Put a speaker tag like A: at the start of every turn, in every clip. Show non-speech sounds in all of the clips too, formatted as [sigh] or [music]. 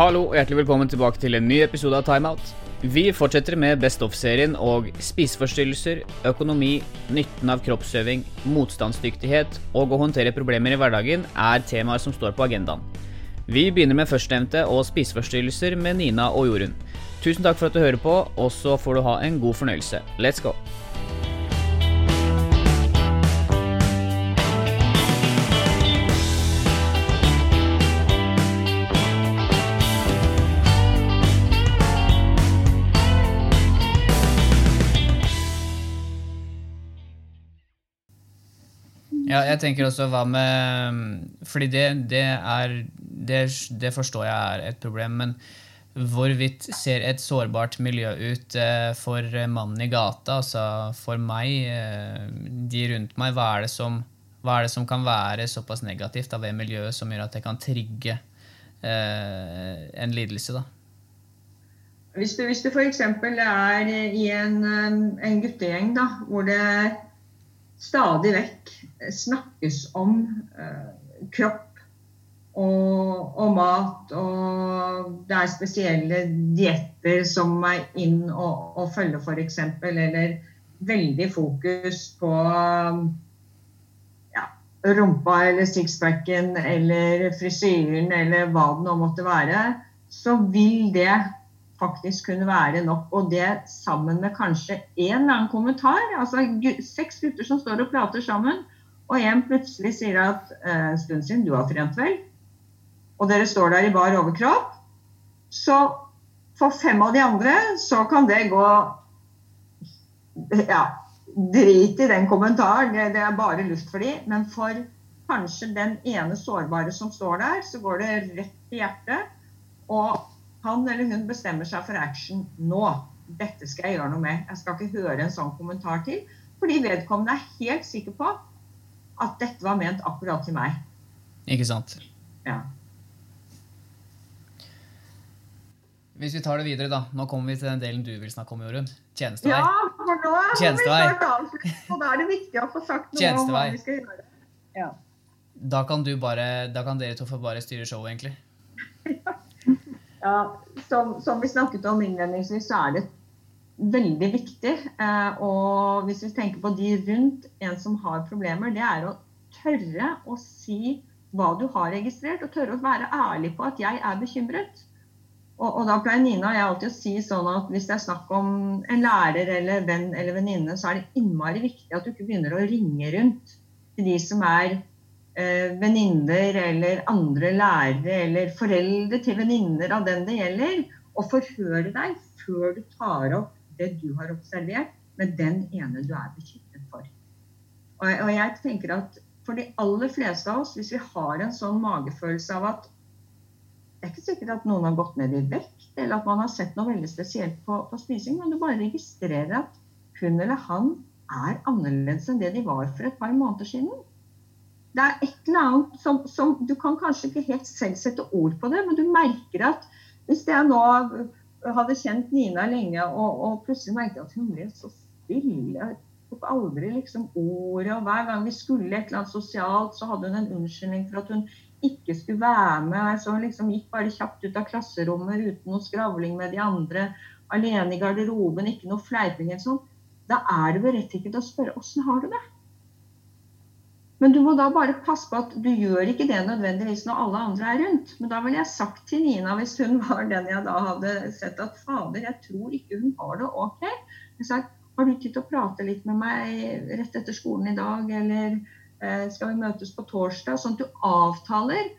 A: Hallo og hjertelig velkommen tilbake til en ny episode av Timeout. Vi fortsetter med Best of-serien, og spiseforstyrrelser, økonomi, nytten av kroppsøving, motstandsdyktighet og å håndtere problemer i hverdagen er temaer som står på agendaen. Vi begynner med førstnevnte og spiseforstyrrelser med Nina og Jorunn. Tusen takk for at du hører på, og så får du ha en god fornøyelse. Let's go! Ja, jeg tenker også hva med Fordi det, det er det, det, forstår jeg er et problem, men hvorvidt ser et sårbart miljø ut eh, for mannen i gata, altså for meg, eh, de rundt meg? Hva er det som, er det som kan være såpass negativt av det miljøet som gjør at det kan trigge eh, en lidelse, da?
B: Hvis du, hvis du f.eks. er i en, en guttegjeng da, hvor det stadig vekk snakkes om eh, kropp og, og, mat, og det er spesielle dietter som er inn og, og følger, f.eks., eller veldig fokus på ja, rumpa eller sixpacken eller frisyren eller hva det nå måtte være, så vil det faktisk kunne være nok. Og det sammen med kanskje en eller annen kommentar. Altså seks gutter som står og prater sammen, og en plutselig sier at eh, stund siden, du har trent vel? Og dere står der i bar overkropp. Så for fem av de andre så kan det gå Ja, drit i den kommentaren. Det, det er bare luft for dem. Men for kanskje den ene sårbare som står der, så går det rett i hjertet. Og han eller hun bestemmer seg for action nå. Dette skal jeg gjøre noe med. Jeg skal ikke høre en sånn kommentar til. Fordi vedkommende er helt sikker på at dette var ment akkurat til meg.
A: Ikke sant.
B: Ja.
A: Hvis vi tar det videre, da. Nå kommer vi til den delen du vil snakke om, Jorunn. Tjenestevei.
B: Ja, for nå har Tjenestevei. Og da er det viktig å få sagt noe om hva vi skal gjøre. Ja.
A: Da kan, du bare, da kan dere to få bare styre showet, egentlig. [laughs]
B: Ja. Ja, som, som, vi snakket om innledningsvis, så er det veldig viktig. Eh, og hvis vi tenker på de rundt en som har problemer, det er å tørre å si hva du har registrert, og tørre å være ærlig på at 'jeg er bekymret'. Og, og da pleier Nina og jeg alltid å si sånn at hvis det er snakk om en lærer eller venn eller venninne, så er det innmari viktig at du ikke begynner å ringe rundt til de som er venninner eller andre lærere eller foreldre til venninner av den det gjelder, og forhøre deg før du tar opp det du har observert, med den ene du er bekymret for. Og jeg tenker at for de aller fleste av oss, hvis vi har en sånn magefølelse av at det er ikke sikkert at noen har gått ned i vekt, eller at man har sett noe veldig spesielt på, på spising, men du bare registrerer at hun eller han er annerledes enn det de var for et par måneder siden det er et eller annet som, som, Du kan kanskje ikke helt selv sette ord på det, men du merker at hvis jeg nå hadde kjent Nina lenge, og, og plutselig merket at hun ble så stille jeg tok aldri liksom ordet, og Hver gang vi skulle et eller annet sosialt, så hadde hun en unnskyldning for at hun ikke skulle være med. Så hun liksom gikk bare kjapt ut av klasserommet uten noe skravling med de andre. Alene i garderoben, ikke noe fleiping sånn. Da er det berettiget å spørre åssen har du det? Men du må da bare passe på at du gjør ikke det nødvendigvis når alle andre er rundt. Men da ville jeg sagt til Nina, hvis hun var den jeg da hadde sett, at fader, jeg tror ikke hun har det ok. Jeg sa har du tid til å prate litt med meg rett etter skolen i dag, eller eh, skal vi møtes på torsdag? Sånn at du avtaler.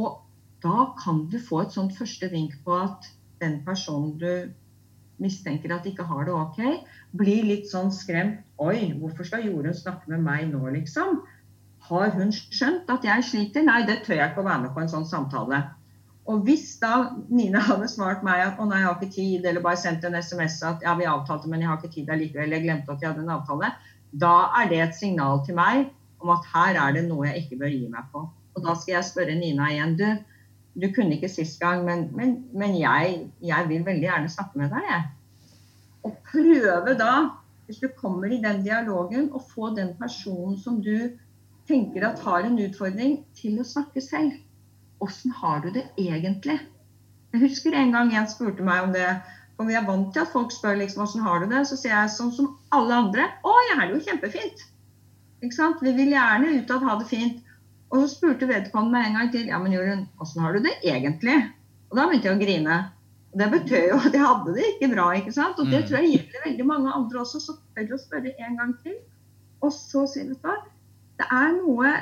B: Og da kan du få et sånt første vink på at den personen du mistenker at ikke har det ok, blir litt sånn skremt. Oi, hvorfor skal Jorunn snakke med meg nå, liksom? Har hun skjønt at jeg sliter? Nei, det tør jeg ikke å være med på en sånn samtale. Og hvis da Nina hadde svart meg at å nei, jeg har ikke tid, eller bare sendt en SMS at ja, vi avtalte, men jeg har ikke tid allikevel, jeg glemte at vi hadde en avtale, da er det et signal til meg om at her er det noe jeg ikke bør gi meg på. Og da skal jeg spørre Nina igjen. Du, du kunne ikke sist gang, men, men, men jeg, jeg, vil veldig gjerne snakke med deg, jeg. Og prøve da, hvis du kommer i den dialogen, å få den personen som du tenker at har en utfordring, til å snakke selv. Åssen har du det egentlig? Jeg husker en gang en spurte meg om det. For vi er vant til at folk spør liksom, hvordan har du det. Så sier jeg sånn som alle andre. Å, jeg har det jo kjempefint. Ikke sant? Vi vil gjerne utad ha det fint. Og så spurte vedkommende meg en gang til ja, men Jorunn, åssen har du det egentlig? Og da begynte jeg å grine. Og det betød jo at jeg hadde det ikke bra. ikke sant? Og det
A: Mm.
B: tror jeg gjelder veldig mange andre også. Så tør å spørre en gang til. Og så sier du hva, det er noe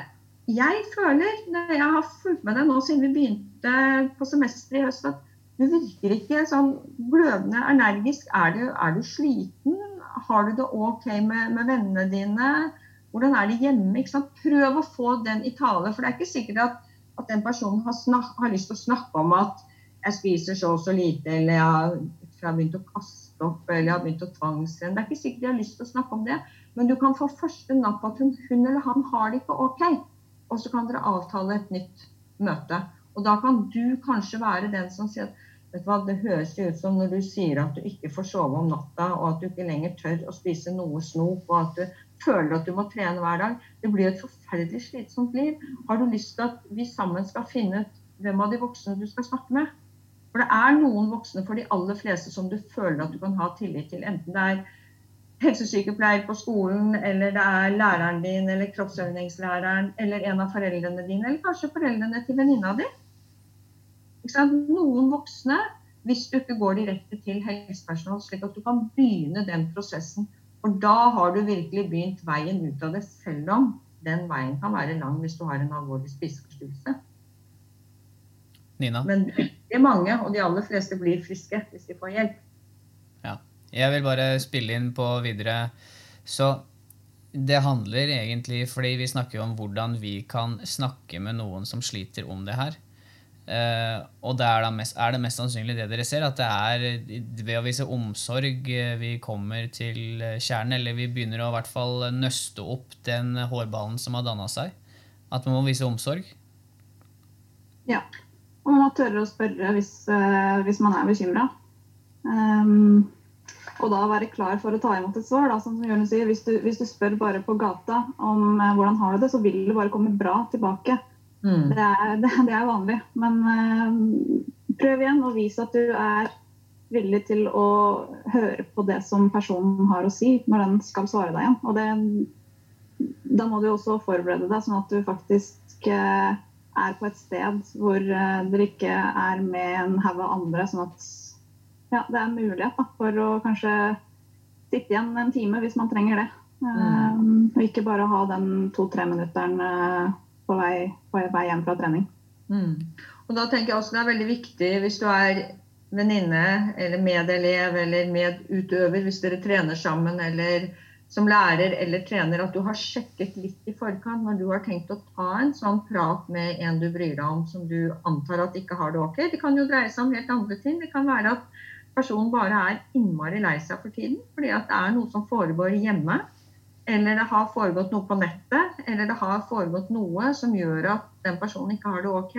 B: jeg føler når jeg har fulgt med deg nå siden vi begynte på semesteret i høst, at du virker ikke sånn glødende energisk. Er du, er du sliten? Har du det OK med, med vennene dine? Hvordan er det hjemme? Prøv å få den i tale. For det er ikke sikkert at, at den personen har, snak, har lyst til å snakke om at jeg spiser så og så lite, eller jeg har, begynt å kaste opp, eller jeg har begynt å tvangstrene. Det er ikke sikkert jeg har lyst til å snakke om det, men du kan få første napp at hun, hun eller han har det ikke OK. Og så kan dere avtale et nytt møte. Og da kan du kanskje være den som sier at vet du hva, det høres jo ut som når du sier at du ikke får sove om natta, og at du ikke lenger tør å spise noe snop, og at du føler at du må trene hver dag. Det blir et forferdelig slitsomt liv. Har du lyst til at vi sammen skal finne ut hvem av de voksne du skal snakke med? For det er noen voksne for de aller fleste som du føler at du kan ha tillit til. Enten det er helsesykepleier på skolen, eller det er læreren din, eller kroppsøvingslæreren, eller en av foreldrene dine, eller kanskje foreldrene til venninna di. Noen voksne, hvis du ikke går direkte til helsepersonell, slik at du kan begynne den prosessen. For da har du virkelig begynt veien ut av det, selv om den veien kan være lang hvis du har en alvorlig spiseforstyrrelse.
A: Nina?
B: Men det er mange, og de aller fleste, blir friske hvis de får hjelp.
A: Jeg vil bare spille inn på videre. Så det handler egentlig fordi vi snakker om hvordan vi kan snakke med noen som sliter om det her. Uh, og det er, da mest, er det mest sannsynlig det dere ser, at det er ved å vise omsorg eh, vi kommer til kjernen, eller vi begynner å i hvert fall nøste opp den hårballen som har danna seg. At man må vise omsorg.
C: Ja. Og man må tørre å spørre hvis, eh, hvis man er bekymra. Um, og da være klar for å ta imot et svar. Da, som Jørgen sier, hvis du, hvis du spør bare på gata om eh, hvordan har du det, så vil det bare komme bra tilbake.
B: Mm.
C: Det er, [laughs] det, det er vanlig. Men eh, prøv igjen og vis at du er villig til å høre på det som personen har å si når den skal svare deg igjen. Og det, da må du også forberede deg sånn at du faktisk eh, er på et sted hvor eh, dere ikke er med en haug av andre. Sånn at ja, det er mulighet da, for å kanskje sitte igjen en time hvis man trenger det. Um, og ikke bare ha den to-tre minutteren eh, på vei, på vei hjem fra trening.
B: Mm. Og da tenker jeg også det er veldig viktig hvis du er venninne eller medelev eller medutøver, hvis dere trener sammen eller som lærer eller trener, at du har sjekket litt i forkant når du har tenkt å ta en sånn prat med en du bryr deg om som du antar at ikke har det ok. Det kan jo dreie seg om helt andre ting. Det kan være at personen bare er innmari lei seg for tiden fordi at det er noe som foregår hjemme. Eller det har foregått noe på nettet, eller det har foregått noe som gjør at den personen ikke har det ok.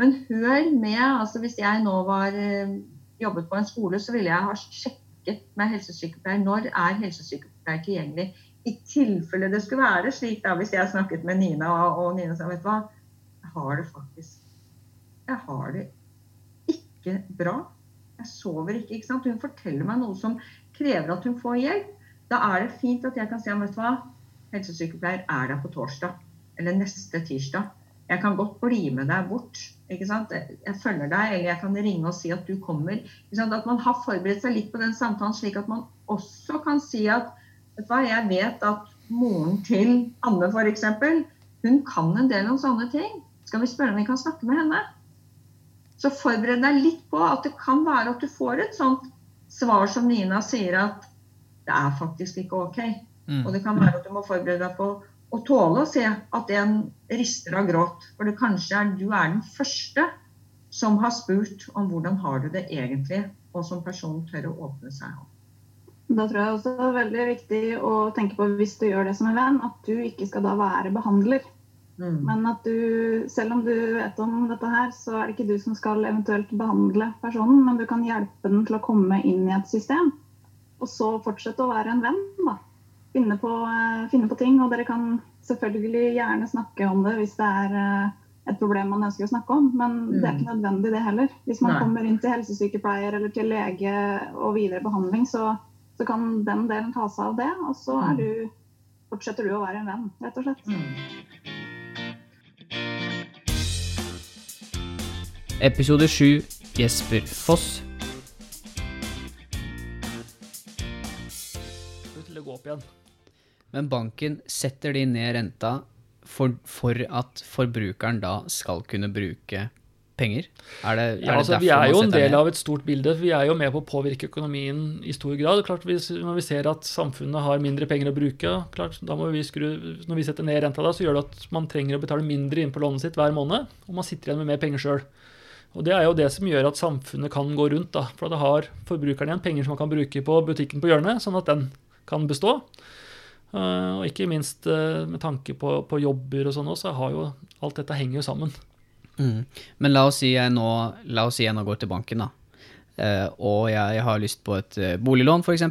B: Men hør med. altså Hvis jeg nå var eh, jobbet på en skole, så ville jeg ha sjekket med helsesykepleier når er helsesykepleier tilgjengelig. I tilfelle det skulle være slik, da, hvis jeg snakket med Nina, og, Nina sa vet du hva, jeg har det faktisk Jeg har det ikke bra. Jeg sover ikke. ikke sant? Hun forteller meg noe som krever at hun får hjelp. Da er det fint at jeg kan si vet du hva, helsesykepleier er der på torsdag eller neste tirsdag. Jeg kan godt bli med deg bort. ikke sant? Jeg følger deg, eller jeg kan ringe og si at du kommer. Ikke sant? At man har forberedt seg litt på den samtalen, slik at man også kan si at vet du hva, jeg vet at moren til Anne f.eks. hun kan en del om sånne ting. Skal vi spørre om vi kan snakke med henne? Så forbered deg litt på at det kan være at du får et sånt svar som Nina sier at det er faktisk ikke OK.
A: Mm.
B: Og det kan være at du må forberede deg på å tåle å se at en rister av gråt. For det kanskje er du er den første som har spurt om hvordan har du det egentlig, og som person tør å åpne seg om.
C: Da tror jeg også det er veldig viktig å tenke på hvis du gjør det som en venn, at du ikke skal da være behandler.
B: Mm.
C: Men at du, selv om du vet om dette her, så er det ikke du som skal eventuelt behandle personen, men du kan hjelpe den til å komme inn i et system. Og så fortsette å være en venn, da. Finne på, eh, finne på ting. Og dere kan selvfølgelig gjerne snakke om det hvis det er eh, et problem man ønsker å snakke om. Men det er ikke nødvendig, det heller. Hvis man
B: Nei.
C: kommer inn til helsesykepleier eller til lege og videre behandling, så, så kan den delen ta seg av det. Og så er du, fortsetter du å være en venn, rett og slett.
A: Episode 7 Jesper Foss.
D: Til å gå opp igjen.
A: Men banken setter de ned renta for, for at forbrukeren da skal kunne bruke penger? Er det, er
D: Ja,
A: det
D: ned? vi er jo en del av et stort bilde. Vi er jo med på å påvirke økonomien i stor grad. Klart hvis, Når vi ser at samfunnet har mindre penger å bruke, klart, da må vi skru, når vi setter ned renta, da, så gjør det at man trenger å betale mindre inn på lånet sitt hver måned, og man sitter igjen med mer penger sjøl. Og Det er jo det som gjør at samfunnet kan gå rundt. da, For da har forbrukeren igjen penger som man kan bruke på butikken på hjørnet, sånn at den kan bestå. Eh, og ikke minst eh, med tanke på, på jobber og sånn også, så har jo alt dette henger jo sammen.
A: Mm. Men la oss si jeg nå, la oss si jeg nå går til banken, da. Uh, og jeg har lyst på et uh, boliglån, f.eks.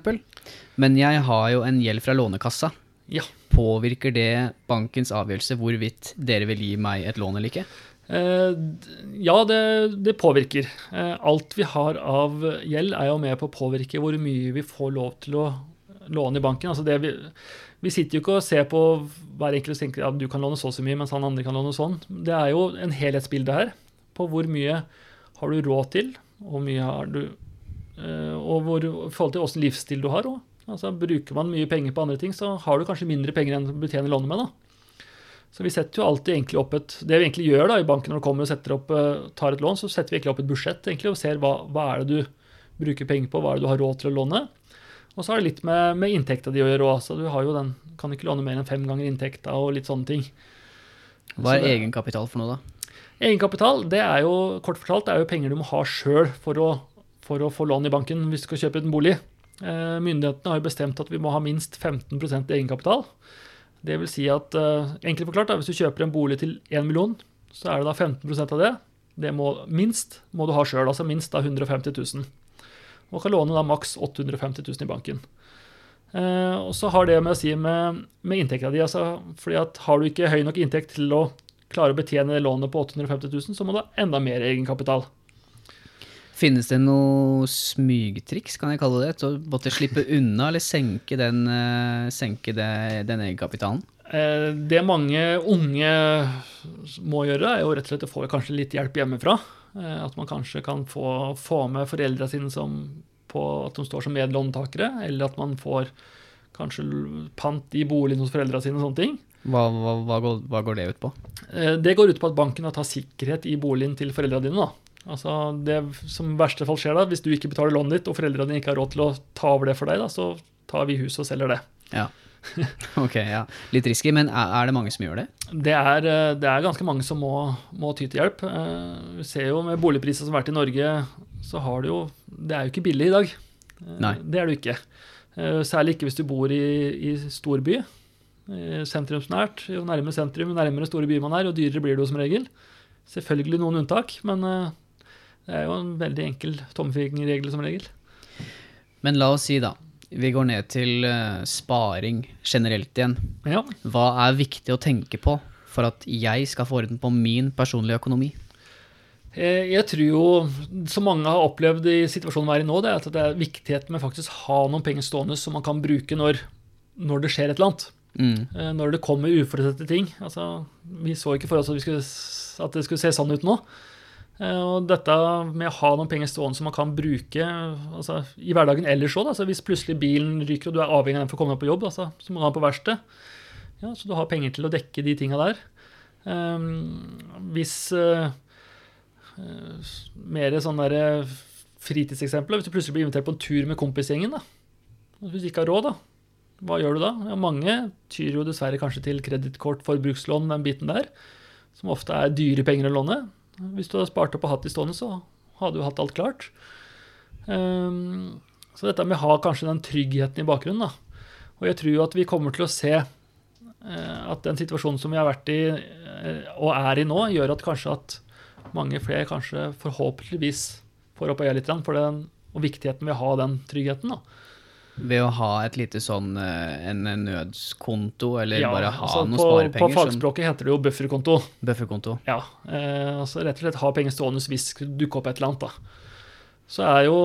A: Men jeg har jo en gjeld fra Lånekassa.
D: Ja.
A: Påvirker det bankens avgjørelse hvorvidt dere vil gi meg et lån eller ikke?
D: Eh, Ja, det, det påvirker. Eh, Alt vi har av gjeld, er jo med på å påvirke hvor mye vi får lov til å låne i banken. Altså vi, vi sitter jo ikke og ser på hver enkelt og tenker at du kan låne så og så mye, mens han andre kan låne sånn. Det er jo en helhetsbilde her på hvor mye har du råd til, og du eh, og hvor, i forhold til åssen livsstil du har òg. Altså, bruker man mye penger på andre ting, så har du kanskje mindre penger enn du betjener lånet med. da. Så vi setter jo alltid egentlig opp et Det vi egentlig gjør da i banken når du kommer og setter opp, eh, tar et lån, så setter vi egentlig opp et budsjett egentlig, og ser hva, hva er det du bruker penger på, hva er det du har råd til å låne. Og så har det litt med, med inntekta di å gjøre òg. Du har jo den, kan ikke låne mer enn fem ganger inntekta og litt sånne ting.
A: Hva er
D: det-
A: egenkapital for noe, da?
D: Egenkapital det er jo kort fortalt, det er jo penger du må ha sjøl for, for å få lån i banken hvis du skal kjøpe en bolig. Eh, myndighetene har jo bestemt at vi må ha minst 15% egenkapital. Det vil si at, eh, enkelt forklart, da, hvis du kjøper en bolig til 1 million, så er det da 15% av det. Det må minst må du ha sjøl, altså minst da 150 000. Og kan låne da maks 850 000 i banken. Eh, og så har det med å si med, med inntekta di. Altså, fordi at har du ikke høy nok inntekt til å klare å betjene lånet på 850 000, så må du ha enda mer egenkapital.
A: Finnes det noe smygtriks, kan jeg kalle det, til å måtte slippe unna eller senke den, eh, senke det, den egenkapitalen?
D: Eh, Det mange unge må gjøre, er jo rett og slett å få kanskje litt hjelp hjemmefra. Eh, At man kanskje kan få, få med foreldra sine som, på at de står som medlåntakere, eller at man får kanskje pant i boligen hos foreldra sine og sånne ting.
A: Hva, hva, hva, går, hva går det ut på?
D: Eh, Det går ut på at banken tar sikkerhet i boligen til foreldra dine. da. Altså Det som i verste fall skjer da, hvis du ikke betaler lånet ditt, og foreldrene dine ikke har råd til å ta over det for deg, da, så tar vi huset og selger det.
A: Ja. [laughs] ok, ja. Litt risky, men er, det mange som gjør det?
D: Det er, eh, det er ganske mange som må, må ty til hjelp. Eh, Vi ser jo med boligpriser som har vært i Norge, så har det jo Det er jo ikke billig i dag. Eh,
A: Nei.
D: Det er det jo ikke. Særlig ikke hvis du bor i, i storby. Sentrumsnært. Jo nærmere sentrum, jo nærmere store byer man er, jo dyrere blir det jo som regel. Selvfølgelig noen unntak, men det er jo en veldig enkel tommefingerregel som regel.
A: Men la oss si, da. Vi går ned til eh, sparing generelt igjen.
D: Ja.
A: Hva er viktig å tenke på for at jeg skal få orden på min personlige økonomi?
D: Eh, Jeg tror jo, som mange har opplevd i situasjonen vi er i nå, det er at det er viktigheten med faktisk ha noen penger stående som man kan bruke når, når det skjer et eller annet.
A: Mm.
D: Eh, Når det kommer uforutsette ting. Altså, vi så ikke for oss at, vi skulle, at det skulle se sånn ut nå. Eh, Og dette med å ha noen penger stående som man kan bruke altså, i hverdagen ellers òg. Altså, hvis plutselig bilen ryker og du er avhengig av den for å komme deg på jobb, altså, så må du ha den på verksted. Ja, så du har penger til å dekke de tinga der. Um, hvis uh, Mer sånn derre fritidseksempler. Hvis du plutselig blir invitert på en tur med kompisgjengen, da. Hvis du ikke har råd, da. Hva gjør du da? Ja, mange tyr jo dessverre kanskje til kredittkort, forbrukslån, den biten der. Som ofte er dyre penger å låne. Hvis du hadde spart opp og hatt de stående, så hadde du hatt alt klart. Um, så dette med å ha kanskje den tryggheten i bakgrunnen, da. Og jeg tror jo at vi kommer til å se uh, at den situasjonen som vi har vært i uh, og er i nå, gjør at kanskje at mange flere kanskje forhåpentligvis får opp øya litt for den, og viktigheten ved å ha den tryggheten. da.
A: Ved å ha et lite sånn eh, en nødskonto, eller
D: Ja,
A: bare ha
D: altså,
A: noen
D: på, på
A: fagspråket som
D: heter det jo bufferkonto.
A: bufferkonto.
D: Ja, eh, altså rett og slett ha penger stående hvis det dukker opp et eller annet. da. Så er jo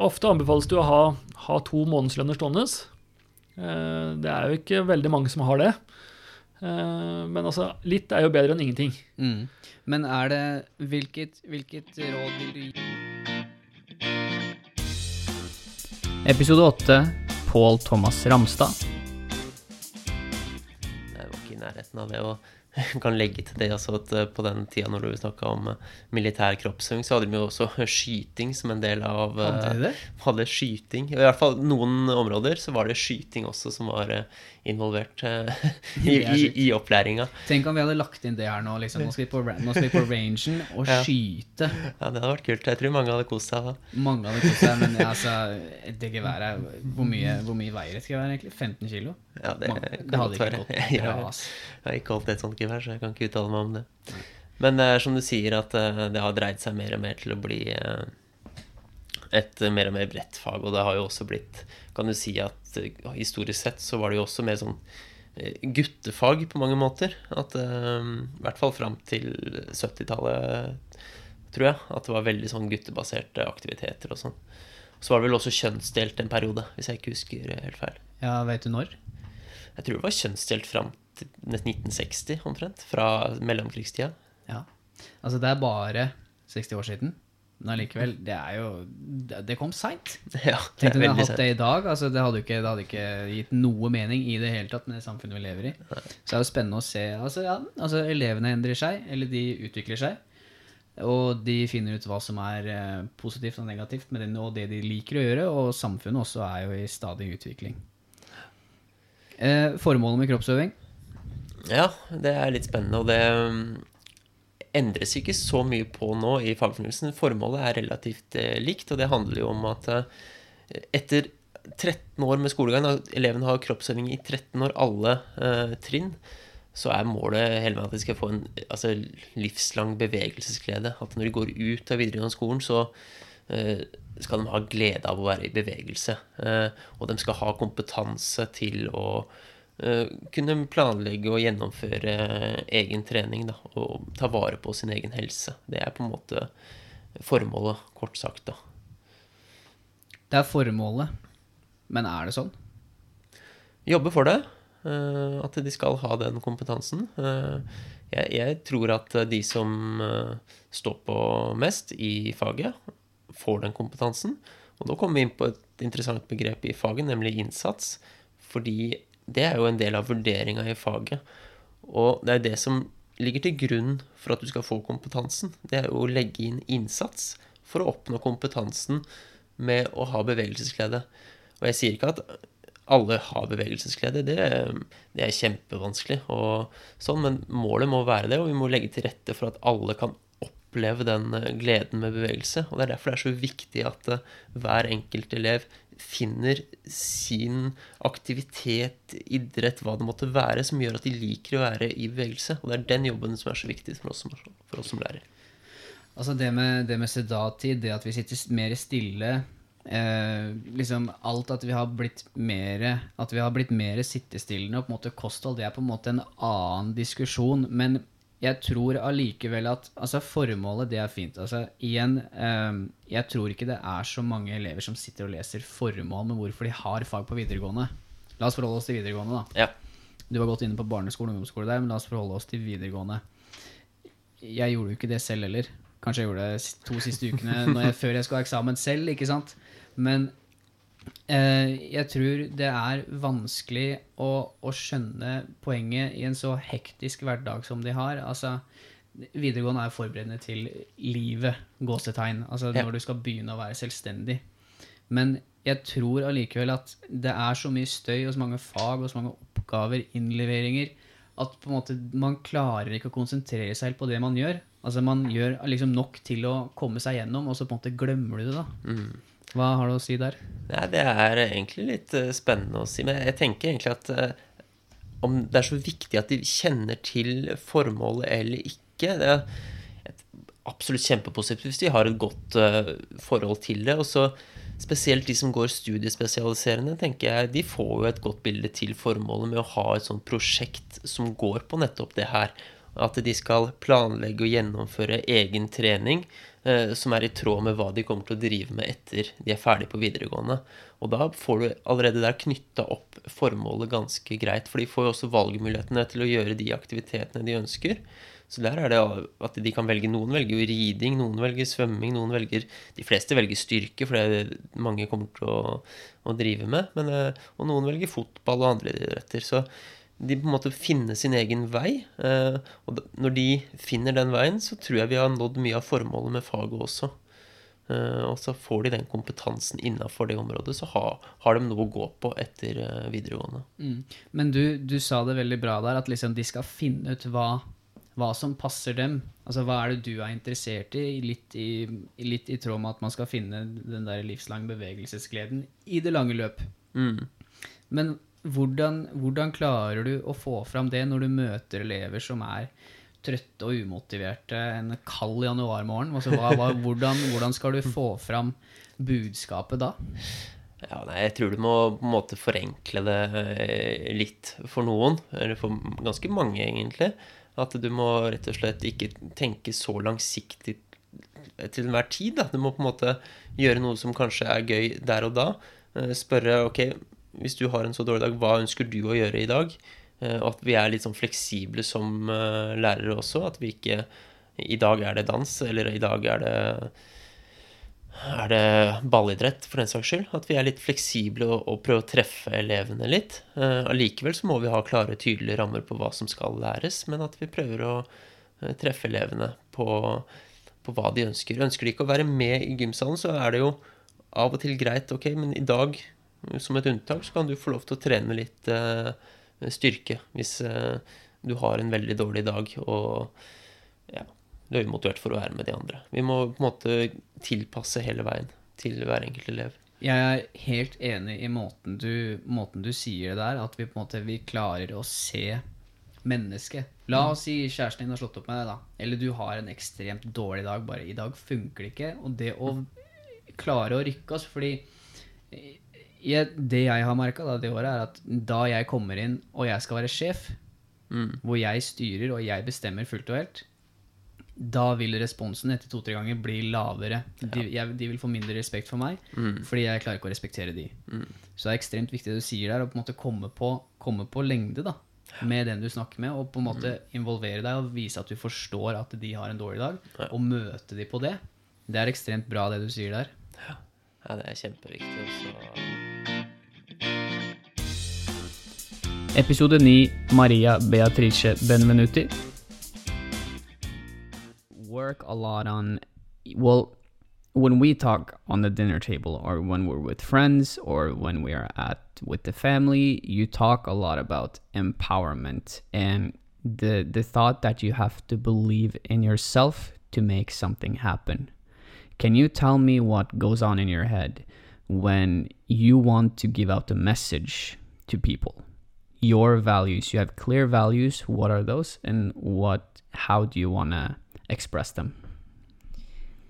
D: Ofte anbefales det å ha, ha to månedslønner stående. Eh, det er jo ikke veldig mange som har det. Eh, men altså, litt er jo bedre enn ingenting.
A: Mm. Men er det hvilket, hvilket råd vil du gi? Episode 8 Pål Thomas Ramstad.
E: Jeg var ikke i nærheten av det. og [laughs] kan legge til det altså, at eh, på den tida når du snakka om eh, militær kroppsøving, så hadde de jo også skyting som en del av eh,
A: Hadde de det?
E: Hadde skyting. I hvert fall noen områder så var det skyting også som var eh, involvert uh, [laughs] i, i, i opplæringa.
A: Tenk om vi hadde lagt inn det her nå. Liksom. Nå, skal vi på, nå skal vi på rangen og
E: Ja.
A: skyte.
E: Ja, det hadde vært kult. Jeg tror mange hadde kost seg da.
A: Mange hadde kost seg, men [laughs] altså, det geværet Hvor mye, hvor mye veier et gevær, egentlig? 15 kilo?
E: Ja, det,
A: det hadde ikke gått [laughs] bra,
E: Jeg har ikke holdt et sånt gevær, så jeg kan ikke uttale meg om det. Men det er som du sier, at eh, det har dreid seg mer og mer til å bli eh, et mer og mer bredt fag. Og det har jo også blitt Kan du si at eh, historisk sett så var det jo også mer sånn eh, guttefag på mange måter. At eh, I hvert fall fram til 70-tallet, tror jeg. At det var veldig sånn guttebaserte aktiviteter og sånn. Så var det vel også kjønnsdelt en periode, hvis jeg ikke husker helt feil.
A: Ja, vet du når?
E: Jeg tror det var kjønnsdelt fram til 1960 omtrent. Fra mellomkrigstida.
A: Ja. Altså, det er bare 60 år siden. Men allikevel, det er jo Det kom seint. [laughs]
E: Ja,
A: Tenk om vi hadde hatt det i dag. Altså, det, hadde ikke, det hadde ikke gitt noe mening i det hele tatt med det samfunnet vi lever i. Så det er jo spennende å se. Altså, ja, altså, elevene endrer seg, eller de utvikler seg. Og de finner ut hva som er eh, positivt og negativt med det, og det de liker å gjøre. Og samfunnet også er jo i stadig utvikling. Eh, formålet med kroppsøving?
E: Ja, det er litt spennende, og det endres ikke så mye på nå i fagfornyelsen. Formålet er relativt eh, likt, og det handler jo om at eh, etter 13 år med skolegang, da elevene har kroppsøving i 13 år, alle eh, trinn, så er målet hele veien at de skal få en altså, livslang bevegelsesglede. At når de går ut av videregående skolen, så eh, skal de ha glede av å være i bevegelse. Eh, og de skal ha kompetanse til å kunne planlegge og gjennomføre egen trening da, og ta vare på sin egen helse. Det er på en måte formålet, kort sagt. da.
A: Det er formålet. Men er det sånn?
E: Jobbe for det. eh, at de skal ha den kompetansen. Eh, jeg, jeg tror at de som eh, står på mest i faget, får den kompetansen. Og da kommer vi inn på et interessant begrep i faget, nemlig innsats. Fordi det er jo en del av vurderinga i faget. Og det er det som ligger til grunn for at du skal få kompetansen. Det er jo å legge inn innsats for å oppnå kompetansen med å ha bevegelsesglede. Og jeg sier ikke at alle har bevegelsesglede. Det, det er kjempevanskelig, og sånn, men målet må være det, og vi må legge til rette for at alle kan oppleve den eh, gleden med bevegelse. Og Det er derfor det er så viktig at eh, hver enkelt elev finner sin aktivitet, idrett, hva det måtte være, som gjør at de liker å være i bevegelse. Og det er den jobben som er så viktig for oss som, for oss som lærer.
A: Altså det med, det med sedattid, det at vi sitter mer stille eh, liksom Alt at vi har blitt mer At vi har blitt mer sittestillende og på en måte kosthold, det er på en måte en annen diskusjon. Men jeg tror allikevel at altså formålet, det er fint. Altså igjen, eh, jeg tror ikke det er så mange elever som sitter og leser formål med hvorfor de har fag på videregående. La oss forholde oss til videregående, da.
E: Ja.
A: Du var godt inne på barneskole og ungdomsskole der, men la oss forholde oss til videregående. Jeg gjorde jo ikke det selv heller. Kanskje jeg gjorde det to siste ukene når jeg, før jeg skulle ha eksamen selv, ikke sant. Men jeg tror det er vanskelig å, å skjønne poenget i en så hektisk hverdag som de har. Altså, videregående er forberedende til livet, gåsetegn. Altså når du skal begynne å være selvstendig. Men jeg tror allikevel at det er så mye støy og så mange fag og så mange oppgaver, innleveringer, at på en måte man klarer ikke å konsentrere seg helt på det man gjør. Altså Man gjør liksom nok til å komme seg gjennom, og så på en måte glemmer du det. da. Hva har du å si der?
E: Nei, det er egentlig litt eh, spennende å si, men jeg tenker egentlig at eh, om det er så viktig at de kjenner til formålet eller ikke. Det er absolutt kjempepositivt hvis de har et godt eh, forhold til det. Og så spesielt de som går studiespesialiserende, tenker jeg, de får jo et godt bilde til formålet med å ha et sånt prosjekt som går på nettopp det her. At de skal planlegge og gjennomføre egen trening eh, som er i tråd med hva de kommer til å drive med etter de er ferdig på videregående. Og da får du allerede der knytta opp formålet ganske greit, for de får jo også valgmulighetene til å gjøre de aktivitetene de ønsker. Så der er det at de kan velge Noen velger jo riding, noen velger svømming, noen velger De fleste velger styrke, for det er det mange kommer til å, å drive med. Men, eh, og noen velger fotball og andre idretter. Så de på en måte finner sin egen vei. eh, Og når de finner den veien, så tror jeg vi har nådd mye av formålet med faget også. Eh, Og så får de den kompetansen innafor det området, så har, har de noe å gå på etter eh, videregående.
A: Mm. Men du, du sa det veldig bra der, at liksom de skal finne ut hva, hva som passer dem. Altså hva er det du er interessert i, litt i, litt i tråd med at man skal finne den der livslang bevegelsesgleden i det lange løp.
E: Mm.
A: Men hvordan, hvordan klarer du å få fram det når du møter elever som er trøtte og umotiverte en kald januarmorgen? Altså, hva, hva, [laughs] hvordan, hvordan skal du få fram budskapet da?
E: Ja, nei, jeg tror du må på en måte forenkle det eh, litt for noen, eller for ganske mange egentlig. At du må rett og slett ikke tenke så langsiktig til enhver tid. Da. Du må på en måte gjøre noe som kanskje er gøy der og da. Eh, Spørre ok, hvis du har en så dårlig dag, hva ønsker du å gjøre i dag? Eh, Og at vi er litt sånn fleksible som eh, lærere også. At vi ikke I dag er det dans, eller i dag er det er det ballidrett, for den saks skyld. At vi er litt fleksible og, og prøver å treffe elevene litt. Eh, Allikevel så må vi ha klare, tydelige rammer på hva som skal læres, men at vi prøver å eh, treffe elevene på, på hva de ønsker. Ønsker de ikke å være med i gymsalen, så er det jo av og til greit, ok, men i dag, som et unntak, så kan du få lov til å trene litt eh, styrke hvis eh, du har en veldig dårlig dag og ja, du er umotivert for å være med de andre. Vi må på en måte tilpasse hele veien til hver enkelt elev.
A: Jeg er helt enig i måten du, måten du sier det der, at vi på en måte vi klarer å se mennesket. La oss si kjæresten din har slått opp med deg, da. Eller du har en ekstremt dårlig dag. Bare i dag funker det ikke. Og det å klare å rykke oss Fordi jeg, det jeg har merka det året, er at da jeg kommer inn og jeg skal være sjef,
E: Mm.
A: hvor jeg styrer og jeg bestemmer fullt og helt, da vil responsen etter to-tre ganger bli lavere. De, jeg, de vil få mindre respekt for meg,
E: Mm.
A: fordi jeg klarer ikke å respektere de. Så det er ekstremt viktig det du sier der, å på en måte komme på, komme på lengde da, med den du snakker med, og på en måte involvere deg og vise at du forstår at de har en dårlig dag,
E: Ja.
A: og møte de på det. Det er ekstremt bra det du sier der.
E: Ja, det er kjempeviktig. Så
A: Episode 9 Maria Beatrice Benvenuti. Work a lot on, well, when we talk on the dinner table or when we're with friends or when we are at with the family, you talk a lot about empowerment and the the thought that you have to believe in yourself to make something happen. Can you tell me what goes on in your head when you want to give out a message to people? Your values. You have clear values. What are those, and what? How do you want to express them?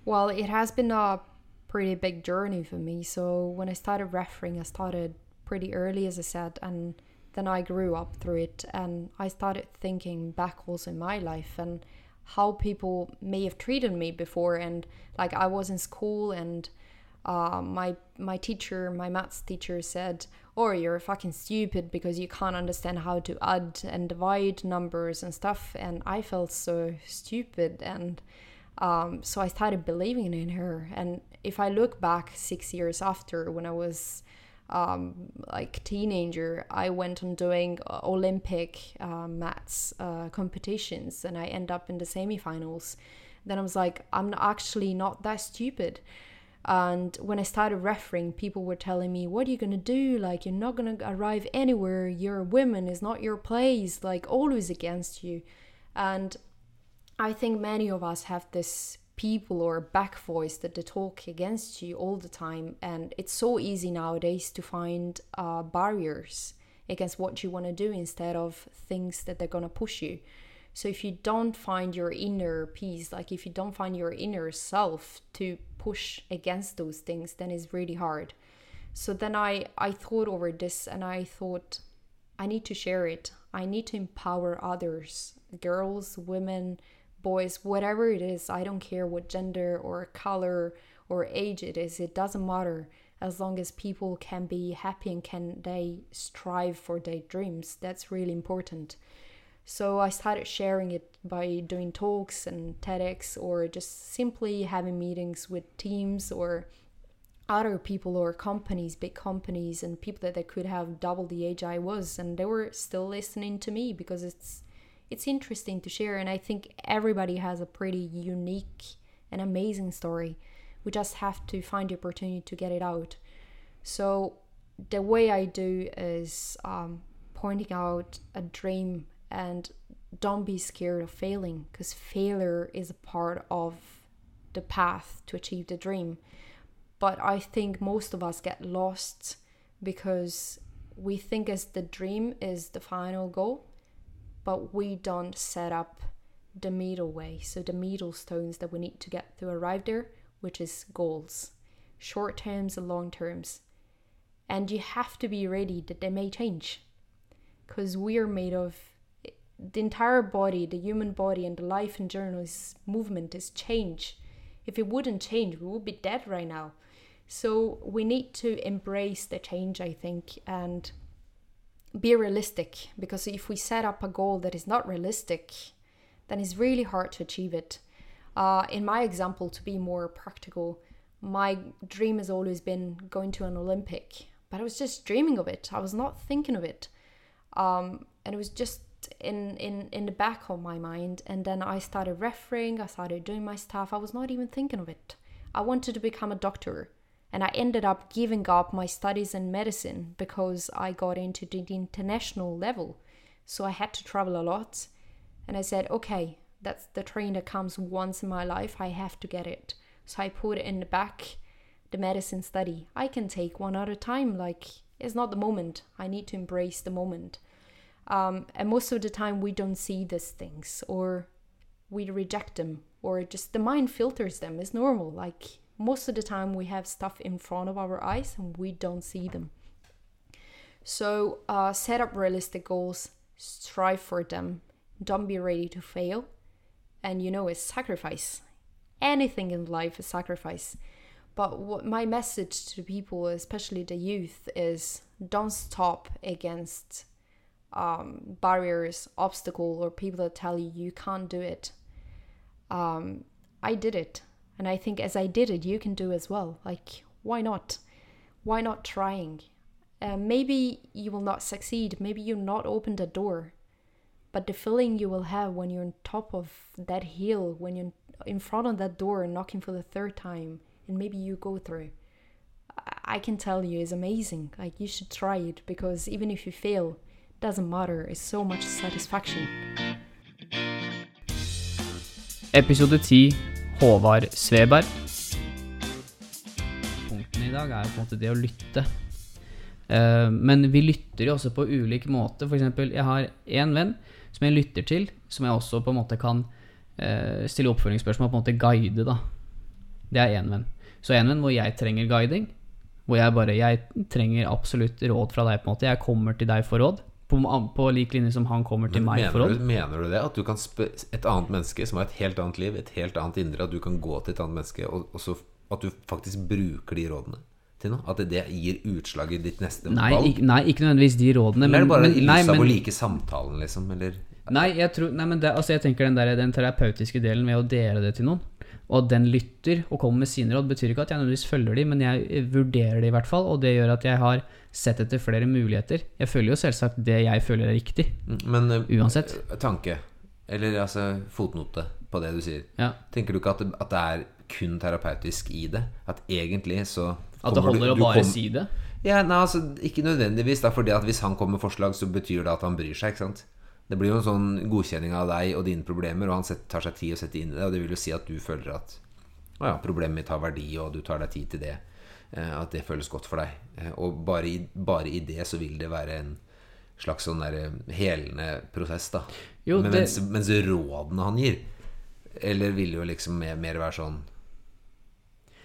F: Well, it has been a pretty big journey for me. So when I started refereeing, I started pretty early, as I said, and then I grew up through it, and I started thinking back also in my life and how people may have treated me before, and like I was in school and. Uh, my my teacher, my maths teacher, said, "Or you're fucking stupid because you can't understand how to add and divide numbers and stuff." And I felt so stupid, and um, so I started believing in her. And if I look back six years after, when I was um, like teenager, I went on doing Olympic uh, maths uh, competitions, and I end up in the semifinals. Then I was like, I'm actually not that stupid. And when I started refereeing, people were telling me, What are you gonna do? Like, you're not gonna arrive anywhere. You're a woman, it's not your place. Like, always against you. And I think many of us have this people or back voice that they talk against you all the time. And it's so easy nowadays to find uh, barriers against what you want to do instead of things that they're gonna push you. So if you don't find your inner peace, like if you don't find your inner self to push against those things, then it's really hard. So then I I thought over this and I thought I need to share it. I need to empower others, girls, women, boys, whatever it is. I don't care what gender or color or age it is. It doesn't matter as long as people can be happy and can they strive for their dreams. That's really important. So I started sharing it by doing talks and TEDx or just simply having meetings with teams or other people or companies, big companies, and people that they could have double the age I was, and they were still listening to me because it's it's interesting to share. And I think everybody has a pretty unique and amazing story. We just have to find the opportunity to get it out. So the way I do is um, pointing out a dream and don't be scared of failing because failure is a part of the path to achieve the dream. But I think most of us get lost because we think as the dream is the final goal, but we don't set up the middle way. So the middle stones that we need to get to arrive there, which is goals, short terms and long terms. And you have to be ready that they may change because we are made of the entire body, the human body, and the life in general is movement, is change. If it wouldn't change, we would be dead right now. So we need to embrace the change, I think, and be realistic because if we set up a goal that is not realistic, then it's really hard to achieve it. Uh, in my example, to be more practical, my dream has always been going to an Olympic, but I was just dreaming of it. I was not thinking of it. Um, and it was just in, in, in the back of my mind. And then I started referring, I started doing my stuff. I was not even thinking of it. I wanted to become a doctor. And I ended up giving up my studies in medicine because I got into the international level. So I had to travel a lot. And I said, okay, that's the train that comes once in my life. I have to get it. So I put it in the back, the medicine study. I can take one at a time. Like, it's not the moment. I need to embrace the moment. Um, and most of the time, we don't see these things or we reject them or just the mind filters them. It's normal. Like, most of the time we have stuff in front of our eyes and we don't see them so uh, set up realistic goals strive for them don't be ready to fail and you know it's sacrifice anything in life is sacrifice but what my message to people especially the youth is don't stop against um, barriers obstacle or people that tell you you can't do it um, i did it and I think as I did it, you can do as well. Like, why not? Why not trying? Uh, maybe you will not succeed. Maybe you'll not open the door. But the feeling you will have when you're on top of that hill, when you're in front of that door knocking for the third time, and maybe you go through, I can tell you is amazing. Like, you should try it because even if you fail, doesn't matter. It's so much satisfaction.
A: Episode 10 Håvard Sveberg. Punkten i dag er på en måte det å lytte. Eh, men vi lytter jo også på ulik måte. F.eks. jeg har én venn som jeg lytter til, som jeg også på en måte kan eh, stille oppfølgingsspørsmål på en måte guide. da. Det er én venn. Så én venn hvor jeg trenger guiding. Hvor jeg bare Jeg trenger absolutt råd fra deg. på en måte Jeg kommer til deg for råd. På, på lik linje som han kommer til
G: Men
A: meg
G: mener,
A: for råd.
G: du, mener du det? At du kan et annet menneske som har et helt annet liv, et helt annet indre, at du kan gå til et annet menneske, og, og så at du faktisk bruker de rådene til noe? At det gir utslag i ditt neste
A: Nei,
G: valg?
A: ikke, nei, ikke nødvendigvis de rådene.
G: Eller er det bare
A: men, nei, men-
G: å like samtalen, liksom? Eller
A: Nei, jeg, tror, nei, men det, altså jeg tenker den, der, den terapeutiske delen ved å dele det til noen, og at den lytter og kommer med sine råd, betyr ikke at jeg nødvendigvis følger de, men jeg vurderer det i hvert fall, og det gjør at jeg har sett etter flere muligheter. Jeg følger jo selvsagt det jeg føler er riktig.
G: Men eh,
A: Uansett.
G: tanke, eller altså fotnote på det du sier.
A: Ja.
G: Tenker du ikke at det, at det er kun terapeutisk i det? At egentlig så
A: At det
G: holder du-
A: holder å bare si det.
G: Ja, nei, altså Ikke nødvendigvis, da, fordi at hvis han kommer med forslag, så betyr det at han bryr seg. ikke sant? Det blir jo en sånn godkjenning av deg og dine problemer, og han tar seg tid å sette inn i det. Og det vil jo si at du føler at å ja, problemet mitt har verdi, og du tar deg tid til det. Eh, at det føles godt for deg. Eh, og bare i, bare i det så vil det være en slags sånn der eh, helende prosess, da.
A: Jo,
G: Men
A: det-
G: mens, mens rådene han gir Eller vil jo liksom mer, mer være sånn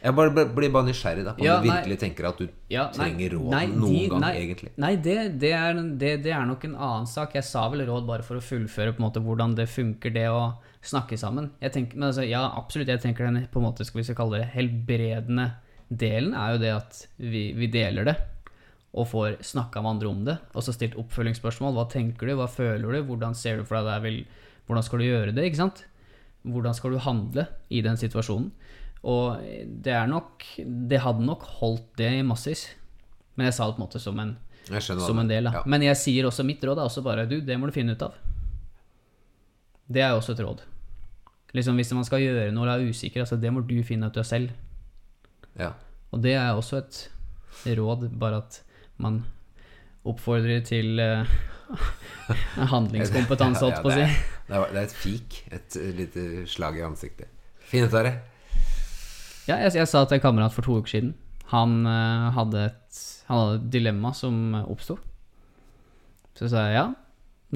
G: Jeg bare bare, blir bare nysgjerrig da på om
A: du
G: du
A: nei.
G: virkelig tenker at du
A: Ja,
G: trenger råd
A: nei,
G: noen
A: de-
G: gang,
A: nei,
G: egentlig.
A: Nei, det, det, er, det, det er nok en annen sak. Jeg sa vel råd bare for å fullføre på en måte hvordan det funker, det å snakke sammen. Jeg tenker, men altså, ja, absolutt. Jeg tenker den på en måte, skal vi skal kalle det helbredende delen, er jo det at vi, vi deler det. Og får snakka med andre om det. Og så stilt oppfølgingsspørsmål. Hva tenker du? Hva føler du? Hvordan ser du for deg det Hvordan skal du gjøre det? ikke sant? Hvordan skal du handle i den situasjonen? Og det er nok Det hadde nok holdt det i massevis. Men jeg sa det på en måte som en, som en del.
G: Ja.
A: Men jeg sier også mitt råd er også bare du, det må du finne ut av. Det er jo også et råd. Liksom Hvis man skal gjøre noe og er usikker, altså det må du finne ut av selv.
G: Ja.
A: Og det er også et råd, bare at man oppfordrer til uh, [laughs] handlingskompetanse, [laughs] holdt på å
G: det,
A: si.
G: det, er, et fik. Et lite slag i ansiktet. Finn ut av det.
A: Ja, jeg, jeg sa til en kamerat for to uker siden Han uh, hadde et, han hadde et dilemma som uh, oppsto. Så sa jeg ja,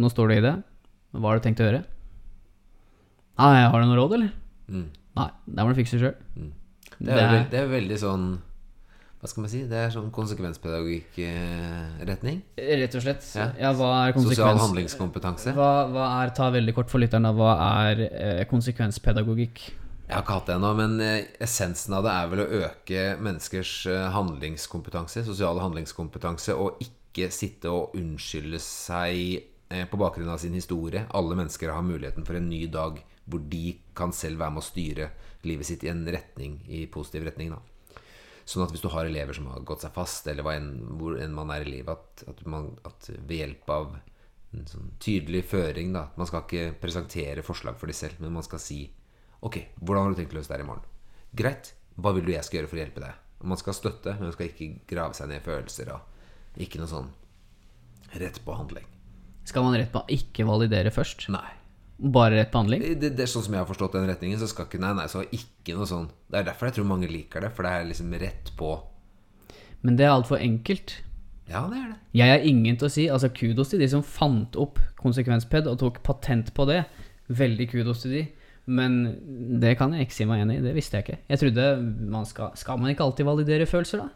A: nå står du i det. Hva har du tenkt å gjøre? Nei, har du noe råd, eller?
G: Mm.
A: Nei, det må du fikse sjøl.
G: Det er, det er veldig sånn Hva skal man si? Det er sånn konsekvenspedagogikk-retning.
A: Rett og slett.
G: Ja.
A: Ja, hva er
G: Sosial handlingskompetanse.
A: Hva, hva er, ta veldig kort for lytterne, hva er eh, konsekvenspedagogikk?
G: Jeg har ikke hatt det ennå, men eh, essensen av det er vel å øke menneskers eh, handlingskompetanse, sosiale handlingskompetanse, og ikke sitte og unnskylde seg eh, på bakgrunn av sin historie. Alle mennesker har muligheten for en ny dag hvor de kan selv være med å styre livet sitt i en retning, i positiv retning. da. Sånn at hvis du har elever som har gått seg fast, eller enn, hvor enn man er i livet, at, at, man, at ved hjelp av en sånn tydelig føring da, Man skal ikke presentere forslag for de selv, men man skal si Ok, hvordan har du tenkt å løse det her i morgen? Greit. Hva vil du jeg skal gjøre for å hjelpe deg? Man skal støtte, men man skal ikke grave seg ned i følelser. Og ikke noe sånn rett på handling.
A: Skal man rett på ikke validere først?
G: Nei.
A: Bare rett på handling?
G: Det, det er sånn som jeg har forstått den retningen, så skal ikke Nei, nei, så ikke noe sånn Det er derfor jeg tror mange liker det, for det er liksom rett på
A: Men det er altfor enkelt.
G: Ja, det er det.
A: Jeg har ingen til å si altså Kudos til de som fant opp konsekvensped og tok patent på det. Veldig kudos til de. Men det kan jeg ikke si meg enig i. Det visste jeg ikke. Jeg trodde man skal Skal man ikke alltid validere følelser, da?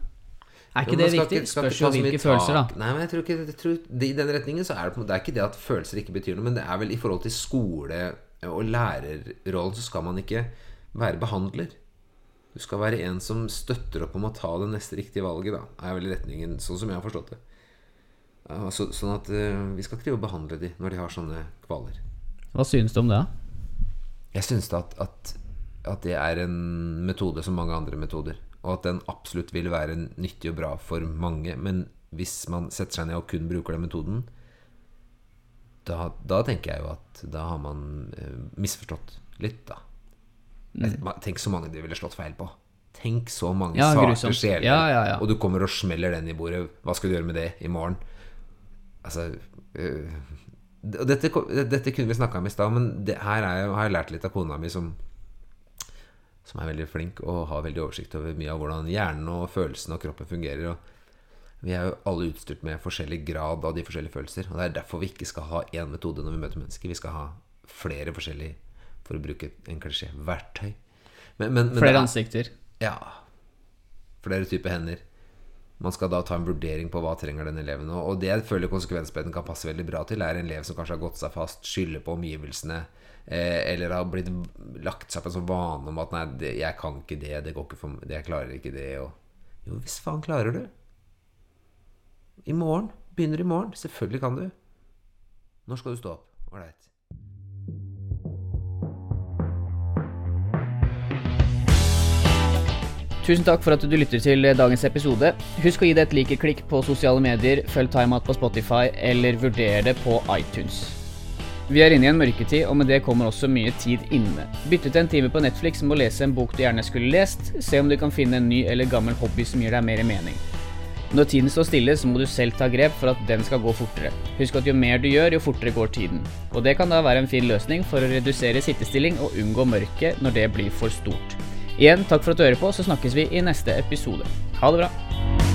A: Er ikke det viktig?
G: ikke-
A: Spørs jo hvilke følelser, da.
G: Nei, men jeg tror ikke jeg tror, det, I den retningen så er det Det er ikke det at følelser ikke betyr noe, men det er vel i forhold til skole og lærerrollen så skal man ikke være behandler. Du skal være en som støtter opp om å ta det neste riktige valget, da. Er vel retningen, sånn som jeg har forstått det. Så, sånn at eh, vi skal ikke drive og behandle de når de har sånne kvaler.
A: Hva synes du om det? da?
G: Jeg syns at, at, at det er en metode som mange andre metoder. Og at den absolutt vil være nyttig og bra for mange. Men hvis man setter seg ned og kun bruker den metoden, da, da tenker jeg jo at da har man eh, misforstått litt, da. Mm. Tenk så mange de ville slått feil på. Tenk så mange
A: Ja,
G: sarte sjeler.
A: Ja, ja.
G: Og du kommer og smeller den i bordet. Hva skal du gjøre med det i morgen? Altså øh, dette, dette kunne vi snakka om i stad, men det her er har jeg lært litt av kona mi, som, som er veldig flink og har veldig oversikt over mye av hvordan hjernen og følelsene og kroppen fungerer. Og vi er jo alle utstyrt med forskjellig grad av de forskjellige følelser. Og det er derfor vi ikke skal ha én metode når vi møter mennesker. Vi skal ha flere forskjellige, for å bruke en klisjé, verktøy. Men, men, men
A: Flere
G: er-
A: ansikter.
G: ja. Flere typer hender. Man skal da ta en vurdering på hva trenger den eleven. Og og det jeg føler konsekvensbredden kan passe veldig bra til, er en elev som kanskje har gått seg fast, skylder på omgivelsene, eh, eller har blitt lagt seg på en sånn vane om at nei, det, jeg kan ikke det, det går ikke for meg, jeg klarer ikke det. Og jo, hvis faen klarer du. I morgen. Begynner i morgen. Selvfølgelig kan du. Når skal du stå opp? Ålreit.
A: Tusen takk for at du lytter til dagens episode. Husk å gi det et like-klikk på sosiale medier, følg Timeout på Spotify, eller vurder det på iTunes. Vi er inne i en mørketid, og med det kommer også mye tid inne. Bytte til en time på Netflix med å lese en bok du gjerne skulle lest, se om du kan finne en ny eller gammel hobby som gir deg mer mening. Når tiden står stille, så må du selv ta grep for at den skal gå fortere. Husk at jo mer du gjør, jo fortere går tiden. Og det kan da være en fin løsning for å redusere sittestilling og unngå mørket når det blir for stort. Igjen, takk for at du hører på, så snakkes vi i neste episode. Ha det bra.